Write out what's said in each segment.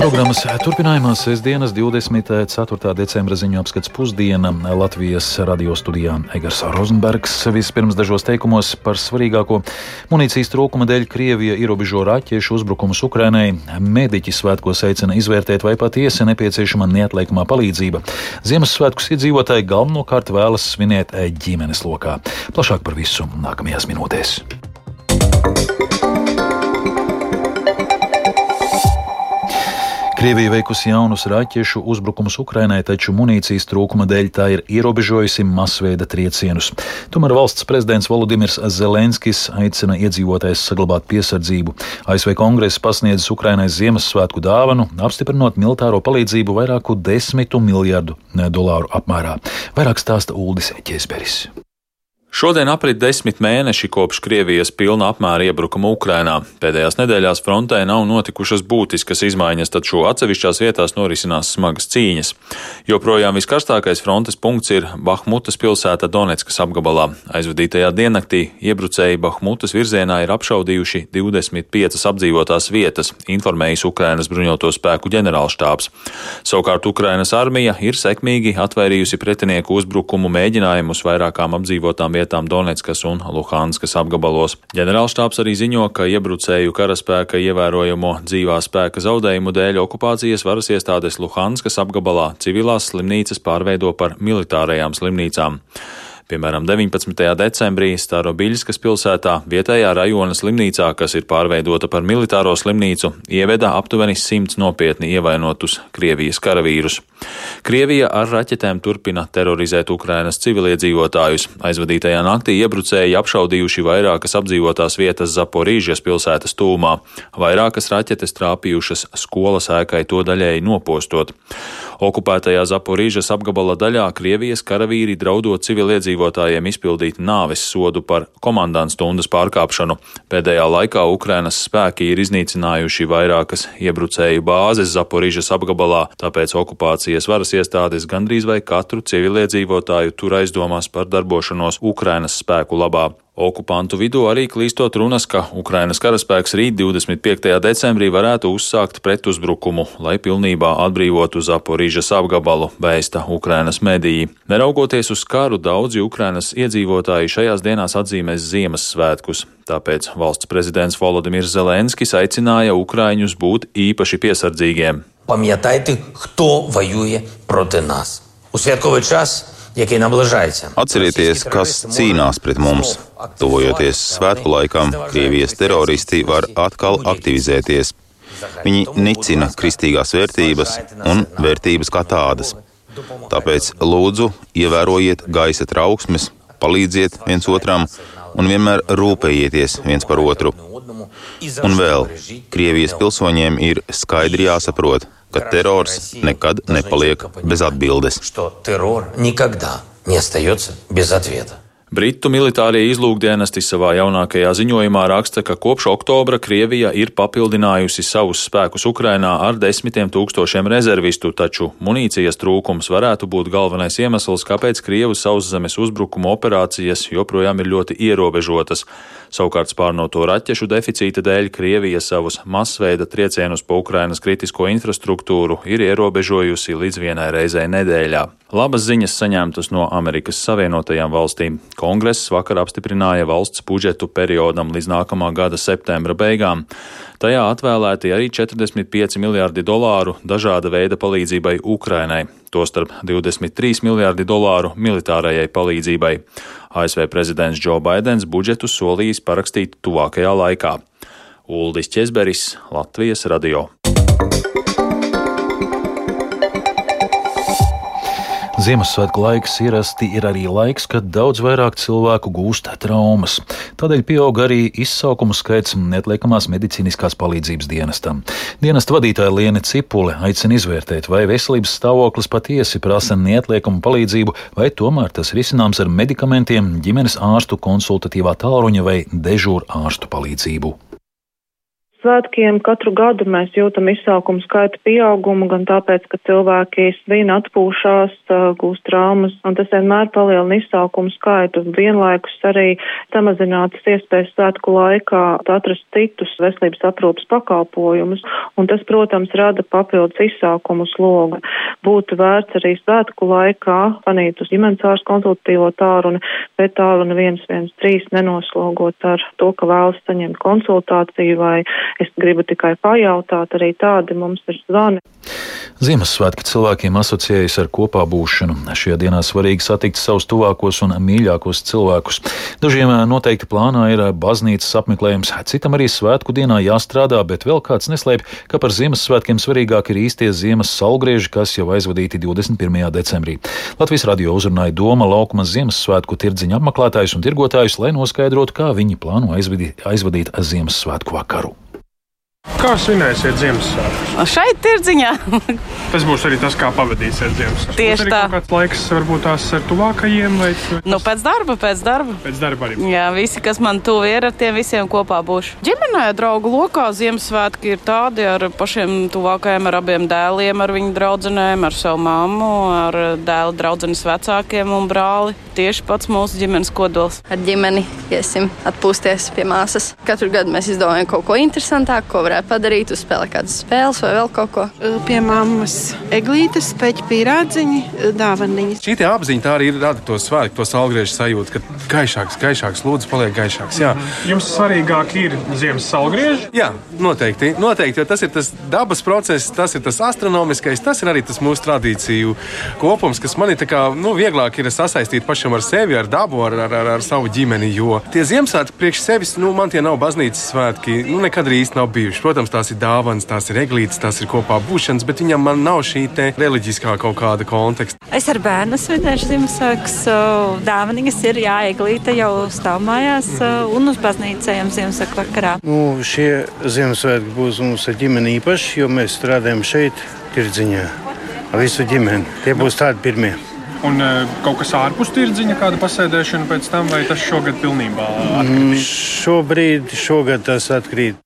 Programmas turpinājumā sestdienas 24. decembra ziņu apskats pusdiena Latvijas radio studijā Egars Rozenbergs. Vispirms dažos teikumos par svarīgāko munīcijas trūkuma dēļ Krievija ierobežo raķešu uzbrukumus Ukrainai. Mediķi svētkos aicina izvērtēt, vai patiesi nepieciešama neatliekamā palīdzība. Ziemassvētkus iedzīvotāji galvenokārt vēlas svinēt ģimenes lokā. Plašāk par visu nākamajās minūtēs. Krievija veikusi jaunus raķešu uzbrukumus Ukrainai, taču munīcijas trūkuma dēļ tā ir ierobežojusi masveida triecienus. Tomēr valsts prezidents Volodimirs Zelenskis aicina iedzīvotājus saglabāt piesardzību. ASV kongress pasniedzis Ukrainai Ziemassvētku dāvanu, apstiprinot militāro palīdzību vairāku desmitu miljardu dolāru apmērā. Vairāk stāsta Uldis Ķēsberis. Šodien aprit desmit mēneši kopš Krievijas pilna apmēra iebrukuma Ukrainā. Pēdējās nedēļās frontē nav notikušas būtiskas izmaiņas, taču atsevišķās vietās norisinās smagas cīņas. Joprojām viskarstākais frontes punkts ir Bahmutas pilsēta Donetskas apgabalā. Aizvadītajā diennaktī iebrucēji Bahmutas virzienā ir apšaudījuši 25 apdzīvotās vietas, informējis Ukrainas bruņoto spēku ģenerālštābs. Savukārt Ukrainas armija ir sekmīgi atvairījusi pretinieku uzbrukumu mēģinājumus vairākām apdzīvotām vietām vietām Donetskas un Luhanskas apgabalos. Ģenerālštāps arī ziņo, ka iebrucēju karaspēka ievērojamo dzīvā spēka zaudējumu dēļ okupācijas varas iestādes Luhanskas apgabalā civilās slimnīcas pārveido par militārajām slimnīcām. Piemēram, 19. decembrī Starobiļskas pilsētā vietējā rajona slimnīcā, kas ir pārveidota par militāro slimnīcu, ieveda aptuveni simts nopietni ievainotus Krievijas karavīrus. Krievija ar raķetēm turpina terorizēt Ukrainas civiliedzīvotājus. Aizvadītajā naktī iebrucēji apšaudījuši vairākas apdzīvotās vietas Zaporīžies pilsētas tūmā. Vairākas raķetes trāpījušas skolas ēkai to daļēji nopostot. Okupētajā Zaporīžas apgabala daļā Krievijas karavīri draudot civiliedzīvotājiem izpildīt nāves sodu par komandants stundas pārkāpšanu. Pēdējā laikā Ukrainas spēki ir iznīcinājuši vairākas iebrucēju bāzes Zaporīžas apgabalā, tāpēc okupācijas varas iestādes gandrīz vai katru civiliedzīvotāju tur aizdomās par darbošanos Ukrainas spēku labā. Okupantu vidū arī klīstot runas, ka Ukrainas karaspēks rīt 25. decembrī varētu uzsākt pretuzbrukumu, lai pilnībā atbrīvotu Zaporīžas apgabalu, vēsta Ukrainas mediji. Neraugoties uz karu, daudzi Ukrainas iedzīvotāji šajās dienās atzīmēs Ziemassvētkus, tāpēc valsts prezidents Volodimirs Zelenskis aicināja Ukraiņus būt īpaši piesardzīgiem. Pamjatajti, kto vajuja proti nas. U svjetkove čas Atcerieties, kas cīnās pret mums. Tuvojoties svētku laikam, Krievijas teroristi var atkal aktivizēties. Viņi nicina kristīgās vērtības un vērtības kā tādas. Tāpēc lūdzu, ievērojiet gaisa trauksmes, palīdziet viens otram un vienmēr rūpējieties viens par otru. Un vēl, Krievijas pilsoņiem ir skaidri jāsaprot, ka terors nekad nepaliek bez atbildes. Britu militārie izlūkdienesti savā jaunākajā ziņojumā raksta, ka kopš oktobra Krievija ir papildinājusi savus spēkus Ukrainā ar desmitiem tūkstošiem rezervistu, taču munīcijas trūkums varētu būt galvenais iemesls, kāpēc Krievu sauszemes uzbrukuma operācijas joprojām ir ļoti ierobežotas. Savukārt spārnoto raķešu deficīta dēļ Krievija savus masveida triecienus pa Ukrainas kritisko infrastruktūru ir ierobežojusi līdz vienai reizei nedēļā. Labas ziņas saņemtas no Amerikas Savienotajām valstīm. Kongress vakar apstiprināja valsts budžetu periodam līdz nākamā gada septembra beigām. Tajā atvēlēti arī 45 miljārdi dolāru dažāda veida palīdzībai Ukrainai, tostarp 23 miljārdi dolāru militārajai palīdzībai. ASV prezidents Džo Baidens budžetu solījis parakstīt tuvākajā laikā. Uldis Česberis, Latvijas radio. Ziemassvētku laiks ierasti ir arī laiks, kad daudz vairāk cilvēku gūst traumas. Tādēļ pieaug arī izsaukumu skaits neatliekamās medicīniskās palīdzības dienestam. Dienesta vadītāja Liene Cipule aicina izvērtēt, vai veselības stāvoklis patiesi prasa neatliekamu palīdzību, vai tomēr tas risināms ar medikamentiem, ģimenes ārstu konsultatīvā tālruņa vai dežūra ārstu palīdzību. Svētkiem katru gadu mēs jūtam izsaukumu skaita pieaugumu, gan tāpēc, ka cilvēki svin atpūšās, gūst traumas, un tas vienmēr palielina izsaukumu skaitu. Vienlaikus arī samazinātas iespējas svētku laikā atrast citus veselības aprūpas pakalpojumus, un tas, protams, rada papildus izsaukumu slogu. Būtu vērts arī svētku laikā panīt uz ģimenes ārstu konsultatīvo tālruni, bet tālruni 113 nenoslogot ar to, ka vēlas saņemt konsultāciju vai Es gribu tikai pajautāt, arī tādi mums ir zvani. Ziemassvētki cilvēkiem asociējas ar kopā būšanu. Šajā dienā svarīgi satikt savus tuvākos un mīļākos cilvēkus. Dažiem noteikti plānā ir baznīcas apmeklējums, citam arī svētku dienā jāstrādā, bet vēl kāds neslēpj, ka par Ziemassvētkiem svarīgāk ir īstie ziemas salgrieži, kas jau aizvadīti 21. decembrī. Latvijas radio uzrunāja Doma laukuma Ziemassvētku tirdziņa apmeklētājus un tirgotājus, lai noskaidrotu, kā viņi plāno aizvadīt, aizvadīt Ziemassvētku vakaru. Kā svinēsiet Ziemassvētkus? Šeit, tirdziņā. tas būs arī tas, kā pavadīsiet Ziemassvētkus. Tieši tā. Kāds laiks varbūt tās ar tuvākajiem vai? Nu, pēc darba, pēc darba. Pēc darba arī. Jā, visi, kas man tuvi ir, ar tiem visiem kopā būšu. Ģimenē, draugu lokā Ziemassvētki ir tādi ar pašiem tuvākajiem, ar abiem dēliem, ar viņu draudzenēm, ar savu mammu, ar dēlu draudzenes vecākiem un brāli. Tieši pats mūsu ģimenes kodols. Ar ģimeni iesim atpūsties pie māsas. Katru gadu mēs izdomājam kaut ko interesantāku, ko varētu padarīt, uzspēlēt kādas spēles vai vēl kaut ko. Pie mammas eglītes, peķa pīrādziņi, dāvaniņas. Šī apziņa tā arī rada to svētku, to salgriežu sajūtu, ka gaišāks, gaišāks, lūdzu, paliek gaišāks. Jā. Jums svarīgāk ir ziemas salgrieži? Jā, noteikti, noteikti, jo tas ir tas dabas process, tas ir tas astronomiskais, tas ir arī tas mūsu tradīciju kopums, kas man ir kā, nu, vieglāk ir sasaistīt pašam ar sevi, ar dabu, ar, ar, ar, ar savu ģimeni. Jo tie Ziemassvētki priekš sevis, nu, man tie nav baznīcas svētki, nu, nekad īsti nav bijuši. Protams, tās ir dāvanas, tās ir eglītes, tās ir kopā būšanas, bet viņam nav šī reliģiskā kaut kāda konteksta. Es ar bērnu svinēšu Ziemassvētkus. Dāvanas ir jāieglīta jau stāv mājās un uz baznīcu ejam Ziemassvētku vakarā. Nu, šie Ziemassvētki būs mums ar ģimeni īpaši, jo mēs strādājam šeit, tirdziņā, visu ģimeni. Tie būs tādi pirmie. Un kaut kas ārpus tirdziņa, kāda pasēdēšana pēc tam, vai tas šogad pilnībā atkrīt? Mm, šobrīd, šogad tas atkrīt.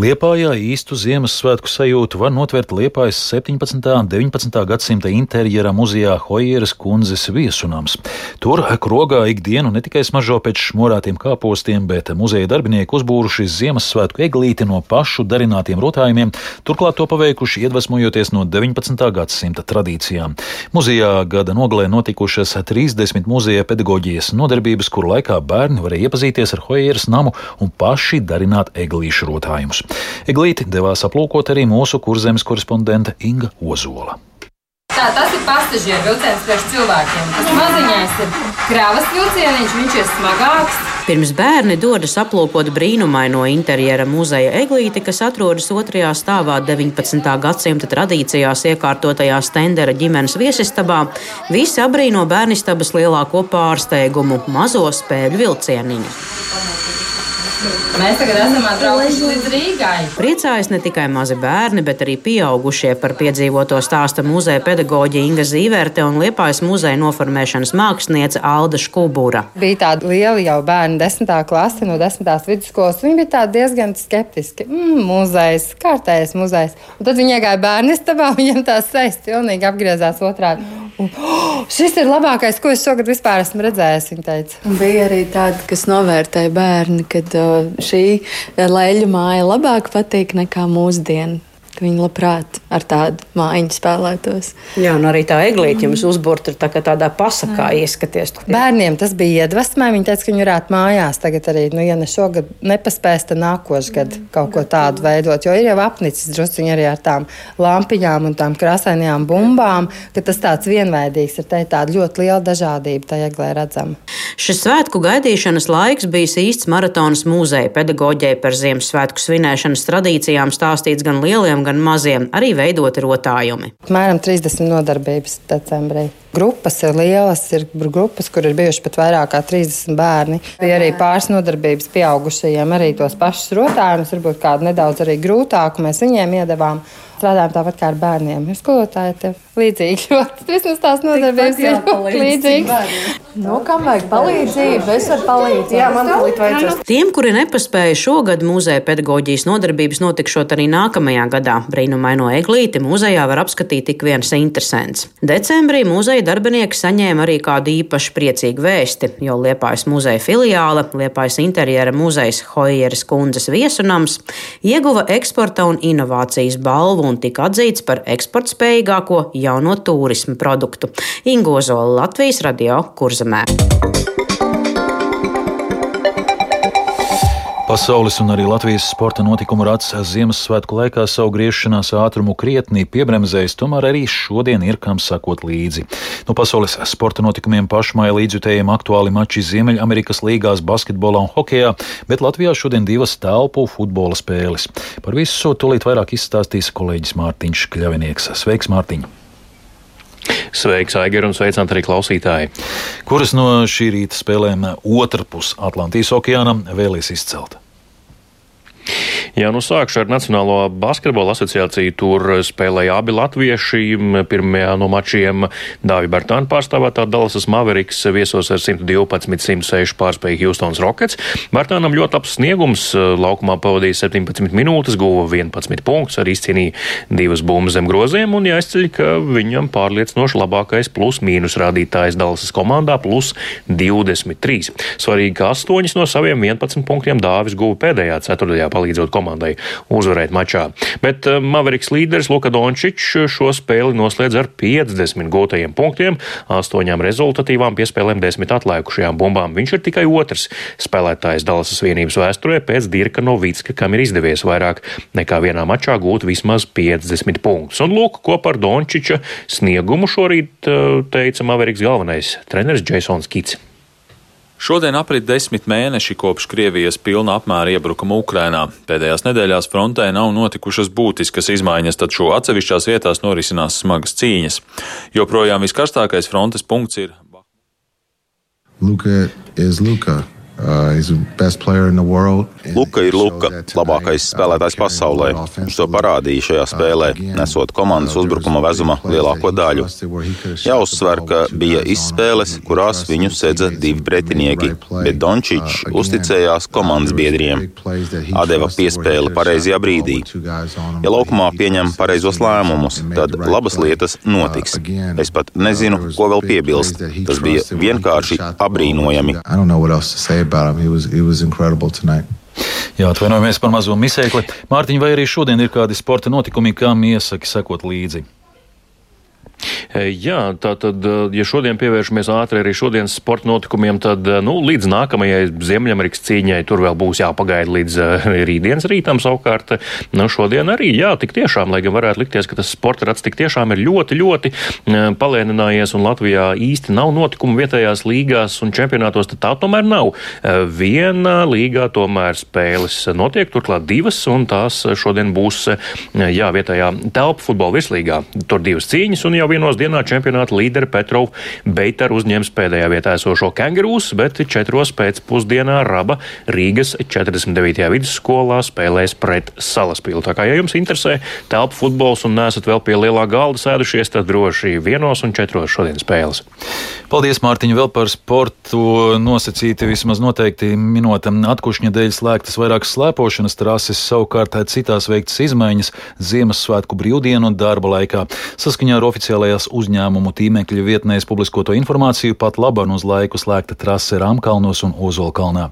Liepājā īstu Ziemassvētku sajūtu var notvert Liepājas 17. un 19. gadsimta interjera muzejā Hojeras kundzes viesunams. Tur krogā ikdienu ne tikai smaržo pēc šmorātiem kāpostiem, bet muzeja darbinieki uzbūruši Ziemassvētku eglīti no pašu darinātiem rotājumiem, turklāt to paveikuši iedvesmojoties no 19. gadsimta tradīcijām. Muzejā gada nogalē notikušas 30 muzeja pedagoģijas nodarbības, kuru laikā bērni varēja iepazīties ar Hojeras namu un paši darināt eglīšu rotājumus. Eglīti devās aplūkot arī mūsu kurzemes korespondente Inga Ozola. Tā, tas ir pasažieru vilciens priekš cilvēkiem. Tas maziņais ir kravas vilcieniņš, viņš ir smagāks. Pirms bērni dodas aplūkot brīnumaino interjera muzeja eglīti, kas atrodas otrajā stāvā 19. gadsimta tradīcijās iekārtotajā Stendera ģimenes viesistabā, visi abrīno bērnistabas lielāko pārsteigumu - mazo spēļu vilcieniņu. Mēs tagad esam atbraukuši līdz Rīgai. Priecājas ne tikai mazi bērni, bet arī pieaugušie par piedzīvoto stāsta muzeja pedagoģa Inga Zīverte un Liepājas muzeja noformēšanas māksliniece Alda Škubura. Bija tāda liela jau bērnu desmitā klase no desmitās vidusskolas. Viņi bija diezgan skeptiski. Mm, muzejs, kārtējs muzejs. Un tad viņi iegāja bērnu istabā, viņiem tās sejas pilnīgi apgriezās otrādi. Un, oh, šis ir labākais, ko es šogad vispār esmu redzējis. Bija arī tādi, kas novērtēja bērni, kad uh, šī leļu māja labāk patīk nekā mūsdienu ka viņi labprāt ar tādu mājiņu spēlētos. Jā, un arī tā eglīte jums uzburta tā tādā pasakā ieskaties. Bērniem tas bija iedvesmē. Viņi teica, ka viņi varētu mājās tagad arī, nu, ja ne šogad nepaspēs, tad nākošais gads kaut ko tādu veidot. Jo ir jau apnicis drusciņi arī ar tām lampiņām un tām krāsainajām bumbām, ka tas tāds vienveidīgs ir. Te tāda ļoti liela dažādība tajā eglē redzama. Šis svētku gaidīšanas laiks bijis īsts maratons mūzeja pedagoģijai par Ziemassvētku svinēšanas tradīcijām stāstīts gan lieliem, gan gan maziem, arī veidoti rotājumi. Mēram 30 nodarbības decembrī. Grupas ir lielas, ir grupas, kur ir bijuši pat vairāk kā 30 bērni. Bija arī pāris nodarbības pieaugušajiem, arī tos pašus rotājumus, varbūt kādu nedaudz arī grūtāku mēs viņiem iedavām strādājam tāpat kā ar bērniem. Ir skolotāji tev līdzīgi. Vismaz tās nodarbības ir līdzīgas. Nu, kam vajag palīdzību? Es varu palīdzēt. Jā, man palīdz vajadzēs. Tiem, kuri nepaspēja šogad muzeja pedagoģijas nodarbības notikšot arī nākamajā gadā, brīnumaino eglīti muzejā var apskatīt tik viens interesants. Decembrī muzeja darbinieki saņēma arī kādu īpaši priecīgu vēsti, jo Liepājas muzeja filiāle, Liepājas interjera muzejs Hojeras kundzes viesunams, ieguva eksporta un inovācijas balvu un tika atzīts par eksportspējīgāko jauno turismu produktu. Ingozola Latvijas radio Kurzemē. Pasaules un arī Latvijas sporta notikumu rats Ziemassvētku laikā savu griešanās ātrumu krietni piebremzējis, tomēr arī šodien ir kam sakot līdzi. No pasaules sporta notikumiem pašmāja līdzjutējiem aktuāli mači Ziemeļamerikas līgās basketbolā un hokejā, bet Latvijā šodien divas telpu futbola spēles. Par visu tūlīt vairāk izstāstīs kolēģis Mārtiņš Kļavinieks. Sveiks, Mārtiņ! Sveiks, Aigar, un sveicināti arī klausītāji. Kuras no šī rīta spēlēm otrpus Atlantijas okeānam vēlēs izcelt? Jā, nu sākšu ar Nacionālo basketbola asociāciju. Tur spēlēja abi latvieši. Pirmajā no mačiem Dāvi Bartāna pārstāvētā Dallasas Mavericks viesos ar 112-106 pārspēja Houstons Rockets. Bartānam ļoti labs sniegums. Laukumā pavadīja 17 minūtes, guva 11 punktus, arī izcīnīja divas bumbas zem groziem un jāizceļ, ka viņam pārliecinoši labākais plus-mínus rādītājs Dallasas komandā plus 23. Svarīgi, ka 8 no saviem 11 punktiem Dāvis guva pēdējā ceturtajā palīdzot komandai uzvarēt mačā. Bet eh, Maveriks līderis Luka Dončičs šo spēli noslēdz ar 50 gūtajiem punktiem, 8 rezultatīvām piespēlēm, 10 atlikušajām bumbām. Viņš ir tikai otrs spēlētājs Dalasas vienības vēsturē pēc Dirka Novicka, kam ir izdevies vairāk nekā vienā mačā gūt vismaz 50 punktus. Un lūk, kopā ar Dončiča sniegumu šorīt eh, teica Maveriks galvenais treneris Jasons Kits. Šodien aprit desmit mēneši kopš Krievijas pilna apmēra iebrukuma Ukrainā. Pēdējās nedēļās frontē nav notikušas būtiskas izmaiņas, taču atsevišķās vietās norisinās smagas cīņas. Joprojām viskarstākais frontes punkts ir. Luka Luka. Uh, Luka ir Luka, labākais spēlētājs pasaulē. Viņš to parādīja šajā spēlē, nesot komandas uzbrukuma vezuma lielāko daļu. Jāuzsver, ka bija izspēles, kurās viņu sedza divi pretinieki, bet Dončičs uzticējās komandas biedriem. Atdeva piespēli pareizajā brīdī. Ja laukumā pieņem pareizos lēmumus, tad labas lietas notiks. Es pat nezinu, ko vēl piebilst. Tas bija vienkārši apbrīnojami about him. He was he was incredible tonight. Jā, atvainojamies par mazo misēkli. Mārtiņ, vai arī šodien ir kādi sporta notikumi, kam iesaki sekot līdzi? Jā, tā tad, ja šodien pievēršamies ātri arī šodienas sporta notikumiem, tad nu, līdz nākamajai Ziemeļamerikas cīņai tur vēl būs jāpagaida līdz rītdienas rītam. Savukārt, nu, šodien arī, jā, tik tiešām, lai gan varētu likties, ka tas sporta rats tik tiešām ir ļoti, ļoti palēninājies un Latvijā īsti nav notikumu vietējās līgās un čempionātos, tad tā tomēr nav. Viena līgā tomēr spēles notiek, turklāt divas, un tās šodien būs, jā, vietējā telpu futbola virslīgā. Tur divas cīņas, un jau vienos dienā čempionāta līderi Petrov Beitar uzņems pēdējā vietā esošo kengurūs, bet četros pēcpusdienā Raba Rīgas 49. vidusskolā spēlēs pret Salaspīlu. Tā kā, ja jums interesē telpu futbols un nesat vēl pie lielā galda sēdušies, tad droši vienos un četros šodien spēles. Paldies, Mārtiņ, vēl par sportu nosacīti vismaz noteikti minūtam atkušņa dēļ slēgtas vairākas slēpošanas trases, savukārt citās veiktas izmaiņas Ziemassvētku brīvdienu un darba laikā. Saskaņā ar oficiālu oficiālajās uzņēmumu tīmekļa vietnēs publiskoto informāciju, pat laban uz laiku slēgta trase Rāmkalnos un Ozolkalnā.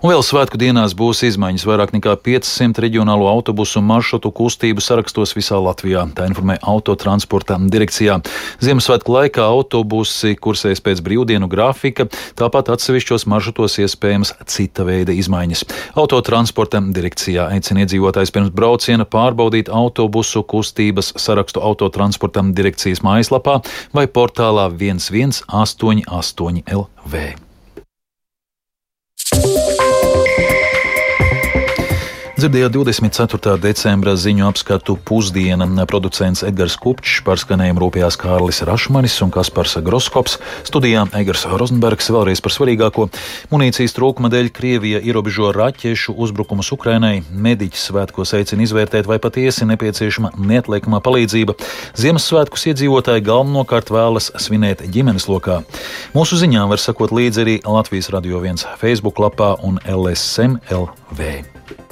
Un vēl svētku dienās būs izmaiņas vairāk nekā 500 reģionālo autobusu maršrutu kustību sarakstos visā Latvijā. Tā informē autotransporta direkcijā. Ziemassvētku laikā autobusi kursēs pēc brīvdienu grafika, tāpat atsevišķos maršrutos iespējams cita veida izmaiņas. Autotransporta direkcijā aicina iedzīvotājs pirms brauciena pārbaudīt autobusu kustības sarakstu autotransporta direkcijas mājaslapā vai portālā 1188 LV. Dzirdējāt 24. decembra ziņu apskatu pusdiena. Producents Edgars Kupčs, par skanējumu rūpējās Kārlis Rašmanis un Kaspars Groskops. Studijā Egars Rozenbergs vēlreiz par svarīgāko. Munīcijas trūkuma dēļ Krievija ierobežo raķešu uzbrukumus Ukrainai. Mediķis svētkos aicina izvērtēt, vai patiesi nepieciešama neatliekamā palīdzība. Ziemassvētkus iedzīvotāji galvenokārt vēlas svinēt ģimenes lokā. Mūsu ziņām var sakot līdzi arī Latvijas Radio 1 Facebook lapā un LSM LV.